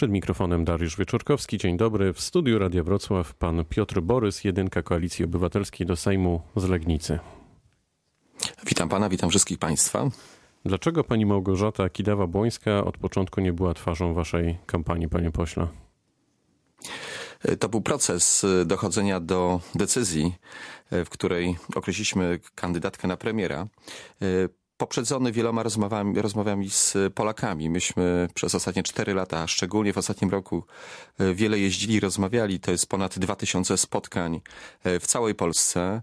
Przed mikrofonem Dariusz Wieczorkowski. Dzień dobry. W studiu Radia Wrocław pan Piotr Borys, jedynka Koalicji Obywatelskiej do Sejmu z Legnicy. Witam pana, witam wszystkich państwa. Dlaczego pani Małgorzata Kidawa-Błońska od początku nie była twarzą waszej kampanii, panie pośle? To był proces dochodzenia do decyzji, w której określiliśmy kandydatkę na premiera poprzedzony wieloma rozmowami, rozmowami z Polakami. Myśmy przez ostatnie cztery lata, szczególnie w ostatnim roku, e, wiele jeździli, rozmawiali. To jest ponad dwa tysiące spotkań e, w całej Polsce.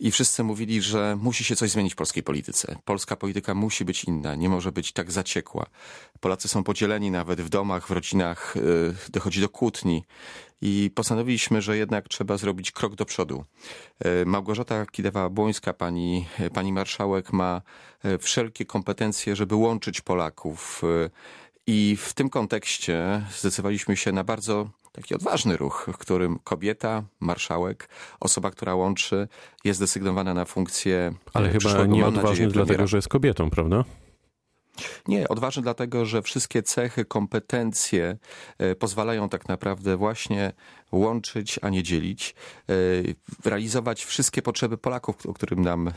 I wszyscy mówili, że musi się coś zmienić w polskiej polityce. Polska polityka musi być inna, nie może być tak zaciekła. Polacy są podzieleni nawet w domach, w rodzinach, e, dochodzi do kłótni. I postanowiliśmy, że jednak trzeba zrobić krok do przodu. Małgorzata Kidawa-Błońska, pani, pani marszałek, ma wszelkie kompetencje, żeby łączyć Polaków. I w tym kontekście zdecydowaliśmy się na bardzo taki odważny ruch, w którym kobieta, marszałek, osoba, która łączy, jest desygnowana na funkcję. Ale chyba nie odważny dlatego, że jest kobietą, prawda? Nie, odważny dlatego, że wszystkie cechy, kompetencje e, pozwalają tak naprawdę właśnie łączyć, a nie dzielić, e, realizować wszystkie potrzeby Polaków, o którym nam e,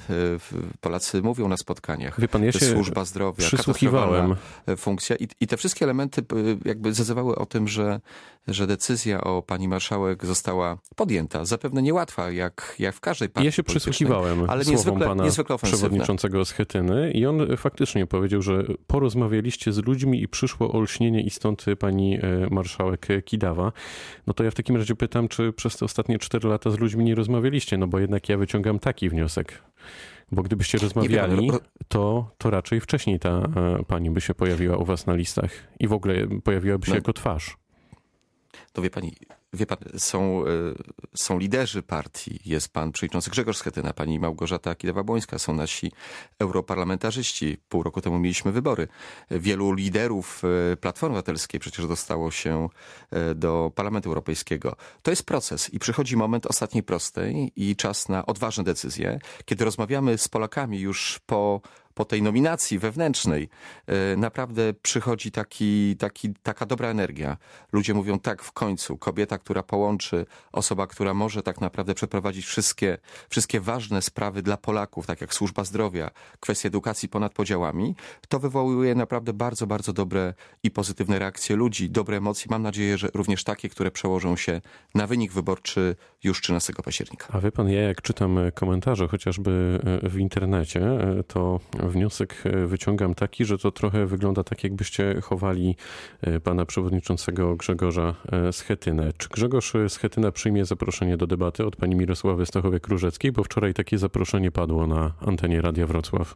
Polacy mówią na spotkaniach. Wie pan, ja Służba zdrowia, przysłuchiwałem. funkcja I, i te wszystkie elementy jakby zdecydowały o tym, że, że decyzja o pani marszałek została podjęta. Zapewne niełatwa, jak, jak w każdej partii Ja się przysłuchiwałem ale niezwykle, pana niezwykle przewodniczącego Schetyny i on faktycznie powiedział, że porozmawialiście z ludźmi i przyszło olśnienie i stąd pani e, marszałek Kidawa. No to ja w takim razie pytam, czy przez te ostatnie cztery lata z ludźmi nie rozmawialiście? No bo jednak ja wyciągam taki wniosek. Bo gdybyście rozmawiali, to, to raczej wcześniej ta e, pani by się pojawiła u was na listach i w ogóle pojawiłaby się no. jako twarz. To wie pani, Wie pan, są, e, są liderzy partii. Jest pan przewodniczący Grzegorz Schetyna, pani Małgorzata Kidawa-Błońska, są nasi europarlamentarzyści. Pół roku temu mieliśmy wybory. Wielu liderów e, Platformy Obywatelskiej przecież dostało się e, do Parlamentu Europejskiego. To jest proces i przychodzi moment ostatniej prostej i czas na odważne decyzje. Kiedy rozmawiamy z Polakami już po po tej nominacji wewnętrznej e, naprawdę przychodzi taki, taki, taka dobra energia. Ludzie mówią tak w końcu, kobieta, która połączy, osoba, która może tak naprawdę przeprowadzić wszystkie, wszystkie ważne sprawy dla Polaków, tak jak służba zdrowia, kwestie edukacji ponad podziałami, to wywołuje naprawdę bardzo, bardzo dobre i pozytywne reakcje ludzi, dobre emocje. Mam nadzieję, że również takie, które przełożą się na wynik wyborczy już 13 października. A wie pan, ja jak czytam komentarze chociażby e, w internecie, e, to wniosek e, wyciągam taki, że to trochę wygląda tak, jakbyście chowali e, pana przewodniczącego Grzegorza e, Schetynę. Czy Grzegorz Schetyna przyjmie zaproszenie do debaty od pani Mirosławy Stachowiak-Różeckiej? Bo wczoraj takie zaproszenie padło na antenie Radia Wrocław.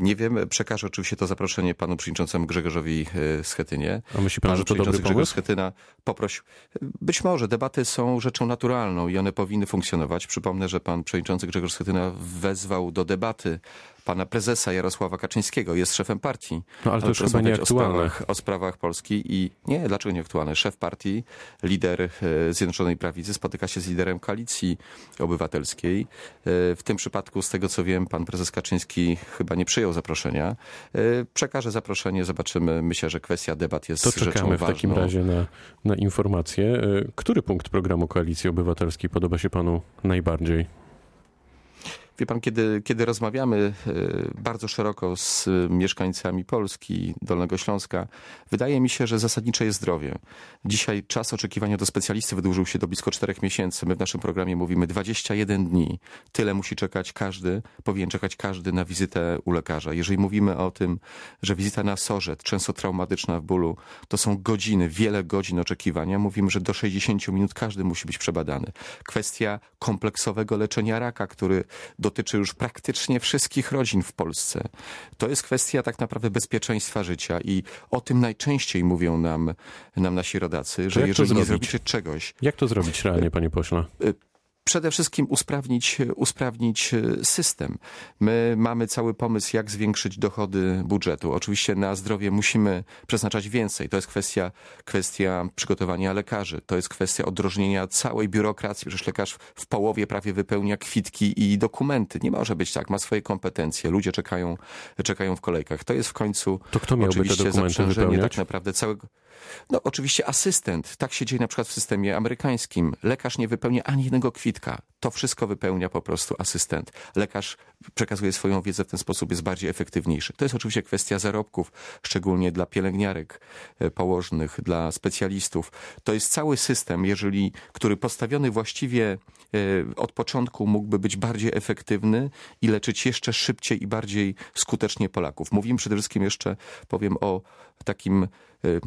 Nie wiem, przekażę oczywiście to zaproszenie panu przewodniczącemu Grzegorzowi Schetynie. A myśli pan, pan że to dobry Grzegorz Schetyna poprosił. Być może debaty są rzeczą naturalną i one powinny funkcjonować. Przypomnę, że pan przewodniczący Grzegorz Schetyna wezwał do debaty pana prezesa Jarosława Kaczyńskiego, jest szefem partii. No ale to już chyba nieaktualne. O sprawach, o sprawach Polski i nie, dlaczego nieaktualne? Szef partii, lider e, Zjednoczonej Prawicy spotyka się z liderem Koalicji Obywatelskiej. E, w tym przypadku, z tego co wiem, pan prezes Kaczyński chyba nie przyjął zaproszenia. E, przekażę zaproszenie, zobaczymy. Myślę, że kwestia debat jest to czekamy w takim razie na, na informacje. Który punkt programu Koalicji Obywatelskiej podoba się panu najbardziej? Wie pan, kiedy, kiedy rozmawiamy e, bardzo szeroko z mieszkańcami Polski, Dolnego Śląska, wydaje mi się, że zasadnicze jest zdrowie. Dzisiaj czas oczekiwania do specjalisty wydłużył się do blisko 4 miesięcy. My w naszym programie mówimy 21 dni. Tyle musi czekać każdy, powinien czekać każdy na wizytę u lekarza. Jeżeli mówimy o tym, że wizyta na sorze, często traumatyczna w bólu, to są godziny, wiele godzin oczekiwania, mówimy, że do 60 minut każdy musi być przebadany. Kwestia kompleksowego leczenia raka, który dotyczy już praktycznie wszystkich rodzin w Polsce. To jest kwestia tak naprawdę bezpieczeństwa życia i o tym najczęściej mówią nam, nam nasi rodacy, że jeżeli nie zrobicie czegoś... Jak to zrobić realnie, panie pośle? Przede wszystkim usprawnić, usprawnić e, system. My mamy cały pomysł, jak zwiększyć dochody budżetu. Oczywiście na zdrowie musimy przeznaczać więcej. To jest kwestia, kwestia przygotowania lekarzy. To jest kwestia odrożnienia całej biurokracji. Przecież lekarz w połowie prawie wypełnia kwitki i dokumenty. Nie może być tak. Ma swoje kompetencje. Ludzie czekają, czekają w kolejkach. To jest w końcu to kto miałby oczywiście te dokumenty wypełniać? tak naprawdę całego No oczywiście asystent. Tak się dzieje na przykład w systemie amerykańskim. Lekarz nie wypełnia ani jednego kwitka. To wszystko wypełnia po prostu asystent. Lekarz przekazuje swoją wiedzę w ten sposób, jest bardziej efektywniejszy. To jest oczywiście kwestia zarobków, szczególnie dla pielęgniarek e, położnych, dla specjalistów. To jest cały system, jeżeli, który postawiony właściwie e, od początku mógłby być bardziej efektywny i leczyć jeszcze szybciej i bardziej skutecznie Polaków. Mówimy przede wszystkim jeszcze, powiem o takim y,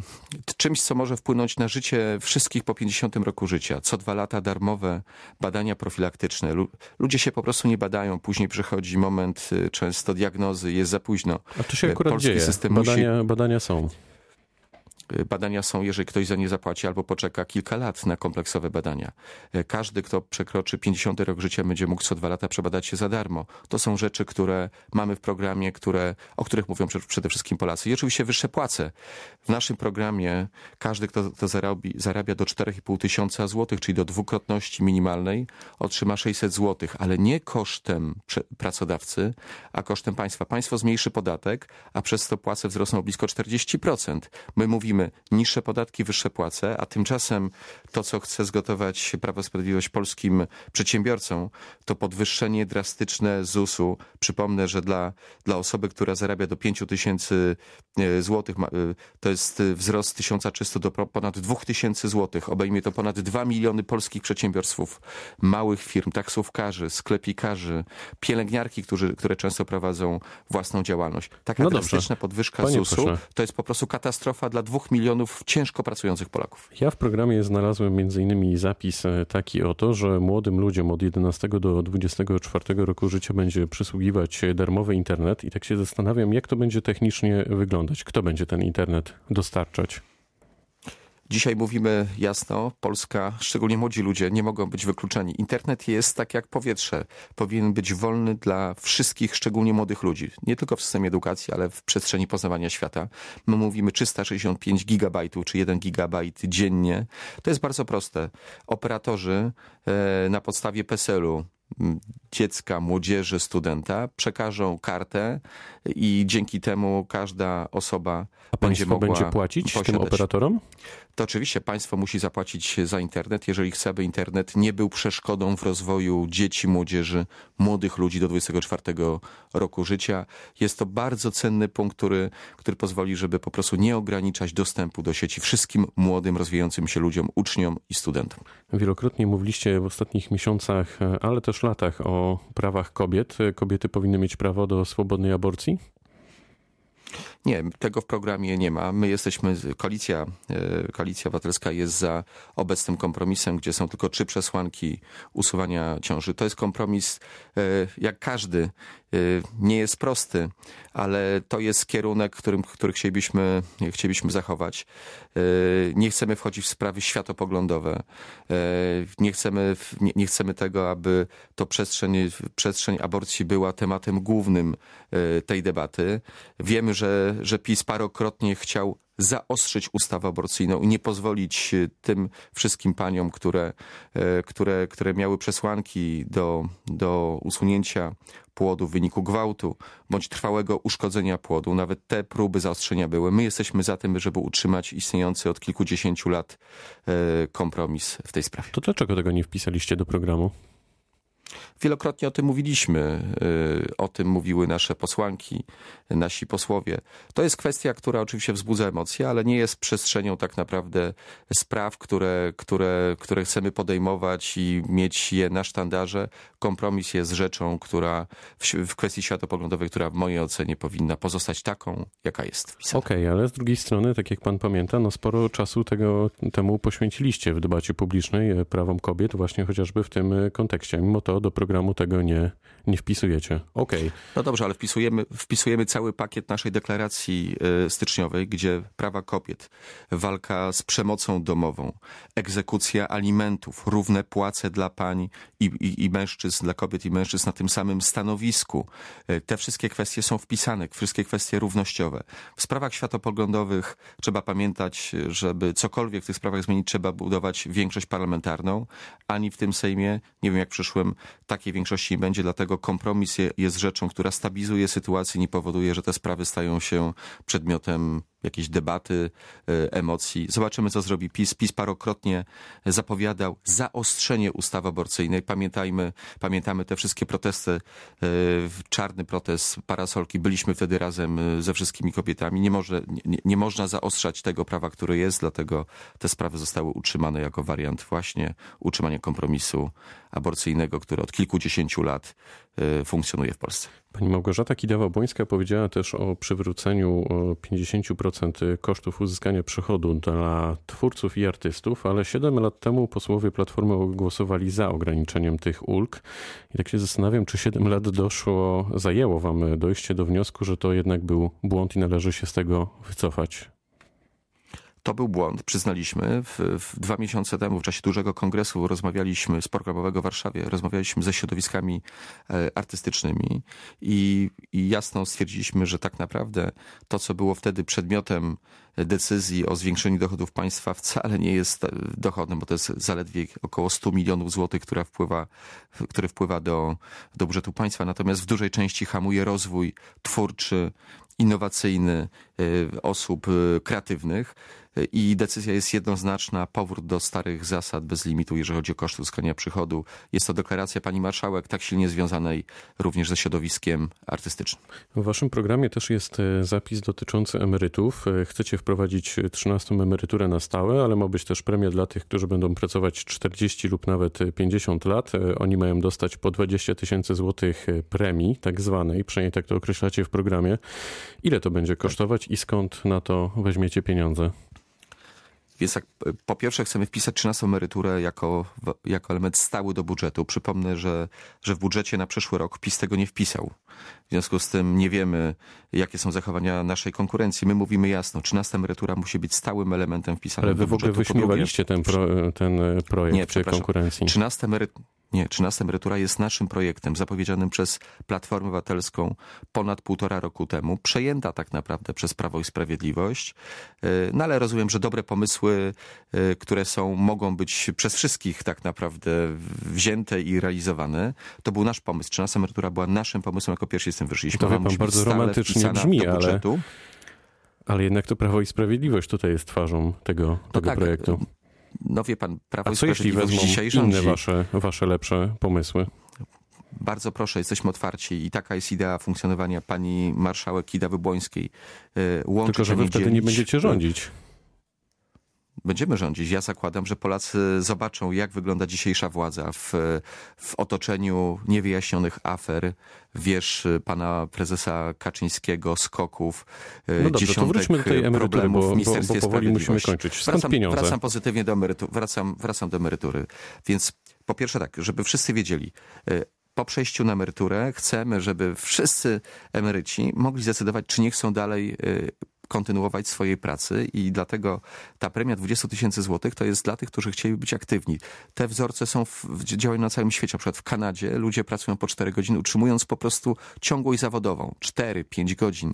czymś, co może wpłynąć na życie wszystkich po 50 roku życia. Co dwa lata darmowe badania profilaktyczne. Ludzie się po prostu nie badają. Później przychodzi moment y, często diagnozy, jest za późno. A to się akurat Polski dzieje. System badania, musi... badania są. Badania są, jeżeli ktoś za nie zapłaci albo poczeka kilka lat na kompleksowe badania. Y, każdy, kto przekroczy 50 rok życia, będzie mógł co dwa lata przebadać się za darmo. To są rzeczy, które mamy w programie, które, o których mówią przede wszystkim Polacy. I oczywiście wyższe płace. W naszym programie każdy, kto, kto zarobi, zarabia do 4,5 tysiąca złotych, czyli do dwukrotności minimalnej, otrzyma 600 złotych, ale nie kosztem pracodawcy, a kosztem państwa. Państwo zmniejszy podatek, a przez to płace wzrosną o blisko 40%. My mówimy mówimy niższe podatki, wyższe płace, a tymczasem to, co chce zgotować Prawo Sprawiedliwość polskim przedsiębiorcom, to podwyższenie drastyczne ZUS-u. Przypomnę, że dla, dla osoby, która zarabia do 5 tysięcy e, złotych, e, to jest wzrost 1300 do ponad 2000 złotych. Obejmie to ponad 2 miliony polskich przedsiębiorstw, małych firm, taksówkarzy, sklepikarzy, pielęgniarki, którzy, które często prowadzą własną działalność. Taka no drastyczna podwyżka ZUS-u to jest po prostu katastrofa dla dwóch milionów ciężko pracujących Polaków. Ja w programie znalazłem m.in. zapis e, taki oto, że młodym ludziom od 11 do 24 roku życia będzie przysługiwać darmowy internet i tak się zastanawiam, jak to będzie technicznie wyglądać. Kto będzie ten internet dostarczać? Dzisiaj mówimy jasno, Polska, szczególnie młodzi ludzie, nie mogą być wykluczeni. Internet jest tak jak powietrze. Powinien być wolny dla wszystkich, szczególnie młodych ludzi. Nie tylko w systemie edukacji, ale w przestrzeni poznawania świata. My mówimy 365 gigabajtów, czy 1 gigabajt dziennie. To jest bardzo proste. Operatorzy e, na podstawie PESEL-u dziecka, młodzieży, studenta przekażą kartę i dzięki temu każda osoba A będzie mogła będzie płacić posiadać. tym operatorom? To oczywiście państwo musi zapłacić za internet, jeżeli chce, aby internet nie był przeszkodą w rozwoju dzieci, młodzieży, młodych ludzi do 24 roku życia. Jest to bardzo cenny punkt, który, który pozwoli, żeby po prostu nie ograniczać dostępu do sieci wszystkim młodym, rozwijającym się ludziom, uczniom i studentom. Wielokrotnie mówiliście w ostatnich miesiącach, ale też latach o prawach kobiet. Kobiety powinny mieć prawo do swobodnej aborcji? Nie, tego w programie nie ma. My jesteśmy, koalicja, e, koalicja obywatelska jest za obecnym kompromisem, gdzie są tylko trzy przesłanki usuwania ciąży. To jest kompromis, e, jak każdy, e, nie jest prosty, ale to jest kierunek, którym, który chcielibyśmy, chcielibyśmy zachować. Nie chcemy wchodzić w sprawy światopoglądowe. Nie chcemy, nie, chcemy tego, aby to przestrzeń, przestrzeń aborcji była tematem głównym tej debaty. Wiemy, że że, PiS parokrotnie chciał zaostrzyć ustawę aborcyjną i nie pozwolić e, tym wszystkim paniom, które, e, które, które miały przesłanki do, do usunięcia płodu w wyniku gwałtu bądź trwałego uszkodzenia płodu. Nawet te próby zaostrzenia były. My jesteśmy za tym, żeby utrzymać istniejący od kilkudziesięciu lat e, kompromis w tej sprawie. To dlaczego tego nie wpisaliście do programu? Wielokrotnie o tym mówiliśmy, y, o tym mówiły nasze posłanki, nasi posłowie. To jest kwestia, która oczywiście wzbudza emocje, ale nie jest przestrzenią tak naprawdę spraw, które, które, które chcemy podejmować i mieć je na sztandarze. Kompromis jest rzeczą, która w, kwestii światopoglądowej, która w mojej ocenie powinna pozostać taką, jaka jest. Okej, okay, ale z drugiej strony, tak jak pan pamięta, no sporo czasu tego, temu poświęciliście w debacie publicznej e, prawom kobiet, właśnie chociażby w tym e, kontekście. Mimo to do programu tego nie, nie wpisujecie. Okej. Okay. No dobrze, ale wpisujemy, wpisujemy cały pakiet naszej deklaracji e, styczniowej, gdzie prawa kobiet, walka z przemocą domową, egzekucja alimentów, równe płace dla pań i, i, i mężczyzn, dla kobiet i mężczyzn na tym samym stanowisku. E, te wszystkie kwestie są wpisane, wszystkie kwestie równościowe. W sprawach światopoglądowych trzeba pamiętać, żeby cokolwiek w tych sprawach zmienić, trzeba budować większość parlamentarną. Ani w tym Sejmie, nie wiem jak przyszłym, takiej większości nie będzie, dlatego kompromis jest rzeczą, która stabilizuje sytuację, nie powoduje, że te sprawy stają się przedmiotem jakieś debaty, e, emocji. Zobaczymy, co zrobi PiS. PiS parokrotnie zapowiadał zaostrzenie ustawy aborcyjnej. Pamiętajmy, pamiętamy te wszystkie protesty, e, czarny protest, parasolki. Byliśmy wtedy razem e, ze wszystkimi kobietami. Nie, może, nie, nie można zaostrzać tego prawa, które jest, dlatego te sprawy zostały utrzymane jako wariant właśnie utrzymania kompromisu aborcyjnego, który od kilkudziesięciu lat funkcjonuje w Polsce. Pani Małgorzata Kidawa-Błońska powiedziała też o przywróceniu 50% kosztów uzyskania przychodu dla twórców i artystów, ale 7 lat temu posłowie Platformy głosowali za ograniczeniem tych ulg. I tak się zastanawiam, czy 7 lat doszło, zajęło wam dojście do wniosku, że to jednak był błąd i należy się z tego wycofać. To był błąd, przyznaliśmy. W, w, dwa miesiące temu, w czasie dużego kongresu, rozmawialiśmy z programowego w Warszawie, rozmawialiśmy ze środowiskami e, artystycznymi i, i jasno stwierdziliśmy, że tak naprawdę to, co było wtedy przedmiotem decyzji o zwiększeniu dochodów państwa, wcale nie jest e, dochodem, bo to jest zaledwie około 100 milionów złotych, która wpływa, które wpływa do, do budżetu państwa. Natomiast w dużej części hamuje rozwój twórczy, innowacyjny e, osób kreatywnych i decyzja jest jednoznaczna, powrót do starych zasad bez limitu, jeżeli chodzi o koszty uzyskania przychodu. Jest to deklaracja pani marszałek, tak silnie związanej również ze środowiskiem artystycznym. W waszym programie też jest e, zapis dotyczący emerytów. E, chcecie wprowadzić 13 emeryturę na stałe, ale ma być też premia dla tych, którzy będą pracować 40 lub nawet 50 lat. E, oni mają dostać po 20 tysięcy złotych premii, tak zwanej, przynajmniej tak to określacie w programie. Ile to będzie kosztować i skąd na to weźmiecie pieniądze? Więc jak, po pierwsze chcemy wpisać 13 emeryturę jako, jako element stały do budżetu. Przypomnę, że, że w budżecie na przyszły rok PiS tego nie wpisał. W związku z tym nie wiemy, jakie są zachowania naszej konkurencji. My mówimy jasno, 13 emerytura musi być stałym elementem wpisanym Ale wy w ogóle wyśmiewaliście ten, pro, ten projekt nie, konkurencji. 13 emerytura nie, 13 emerytura jest naszym projektem, zapowiedzianym przez Platformę Obywatelską ponad półtora roku temu, przejęta tak naprawdę przez Prawo i Sprawiedliwość. E, no ale rozumiem, że dobre pomysły, e, które są, mogą być przez wszystkich tak naprawdę wzięte i realizowane. To był nasz pomysł. 13 emerytura była naszym pomysłem, jako pierwsi z tym wyszliśmy. To wie pan, bardzo romantycznie brzmi, ale, ale jednak to Prawo i Sprawiedliwość tutaj jest twarzą tego, no tego tak, projektu no wie pan, Prawo A i Sprawiedliwość dzisiaj rządzi. inne wasze, wasze lepsze pomysły? Bardzo proszę, jesteśmy otwarci i taka jest idea funkcjonowania pani marszałek Kidawy-Błońskiej. Łączyć, Tylko, że wy wtedy dzielić. nie będziecie rządzić będziemy rządzić. Ja zakładam, że Polacy zobaczą, jak wygląda dzisiejsza władza w, w otoczeniu niewyjaśnionych afer, wierz pana prezesa Kaczyńskiego, skoków, no dobrze, to wróćmy do tej emerytury, bo, bo, bo powoli musimy kończyć. Skąd wracam, pieniądze? Wracam pozytywnie do emerytury. Wracam, wracam do emerytury. Więc po pierwsze tak, żeby wszyscy wiedzieli, y, po przejściu na emeryturę chcemy, żeby wszyscy emeryci mogli zdecydować, czy nie chcą dalej y, kontynuować swojej pracy i dlatego ta premia 20 tysięcy złotych to jest dla tych, którzy chcieli być aktywni. Te wzorce są w, działają na całym świecie. Na przykład w Kanadzie ludzie pracują po 4 godziny, utrzymując po prostu ciągłość zawodową. 4-5 godzin.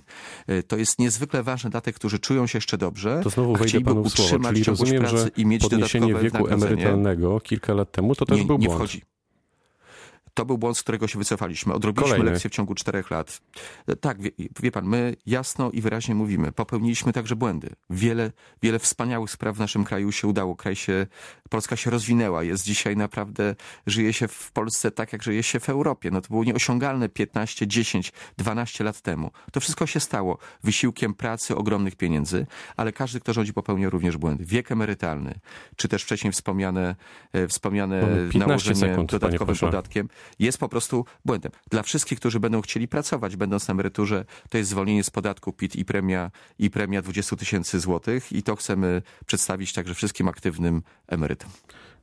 Y, to jest niezwykle ważne dla tych, którzy czują się jeszcze dobrze, to znowu wejdę panu w słowo, czyli rozumiem, że i mieć podniesienie wieku emerytalnego kilka lat temu to też nie, był nie błąd. Wchodzi. To był błąd, z którego się wycofaliśmy. Odrobiliśmy Kolejny. lekcję w ciągu czterech lat. Tak, wie, wie, pan, my jasno i wyraźnie mówimy, popełniliśmy także błędy. Wiele, wiele wspaniałych spraw w naszym kraju się udało. Kraj się, Polska się rozwinęła. Jest dzisiaj naprawdę, żyje się w Polsce tak, jak żyje się w Europie. No to było nieosiągalne 15, 10, 12 lat temu. To wszystko się stało wysiłkiem pracy, ogromnych pieniędzy, ale każdy, kto rządzi, popełnia również błędy. Wiek emerytalny, czy też wcześniej wspomniane, e, wspomniane nałożenie sekund, dodatkowym podatkiem jest po prostu błędem. Dla wszystkich, którzy będą chcieli pracować, będąc na emeryturze, to jest zwolnienie z podatku PIT i premia, i premia 20 tysięcy złotych i to chcemy przedstawić także wszystkim aktywnym emerytom.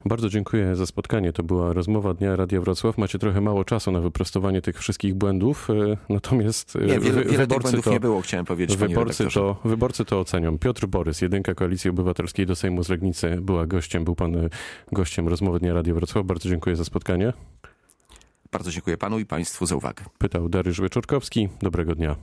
Bardzo dziękuję za spotkanie. To była rozmowa Dnia Radia Wrocław. Macie trochę mało czasu na wyprostowanie tych wszystkich błędów, e, natomiast e, nie, wiele, wiele wyborcy to, nie było, chciałem powiedzieć. Wyborcy to, wyborcy to ocenią. Piotr Borys, jedynka Koalicji Obywatelskiej do Sejmu z Legnicy, była gościem, był pan e, gościem rozmowy Dnia Radia Wrocław. Bardzo dziękuję za spotkanie. Bardzo dziękuję panu i państwu za uwagę. Pytał Dariusz Wieczorkowski. Dobrego dnia.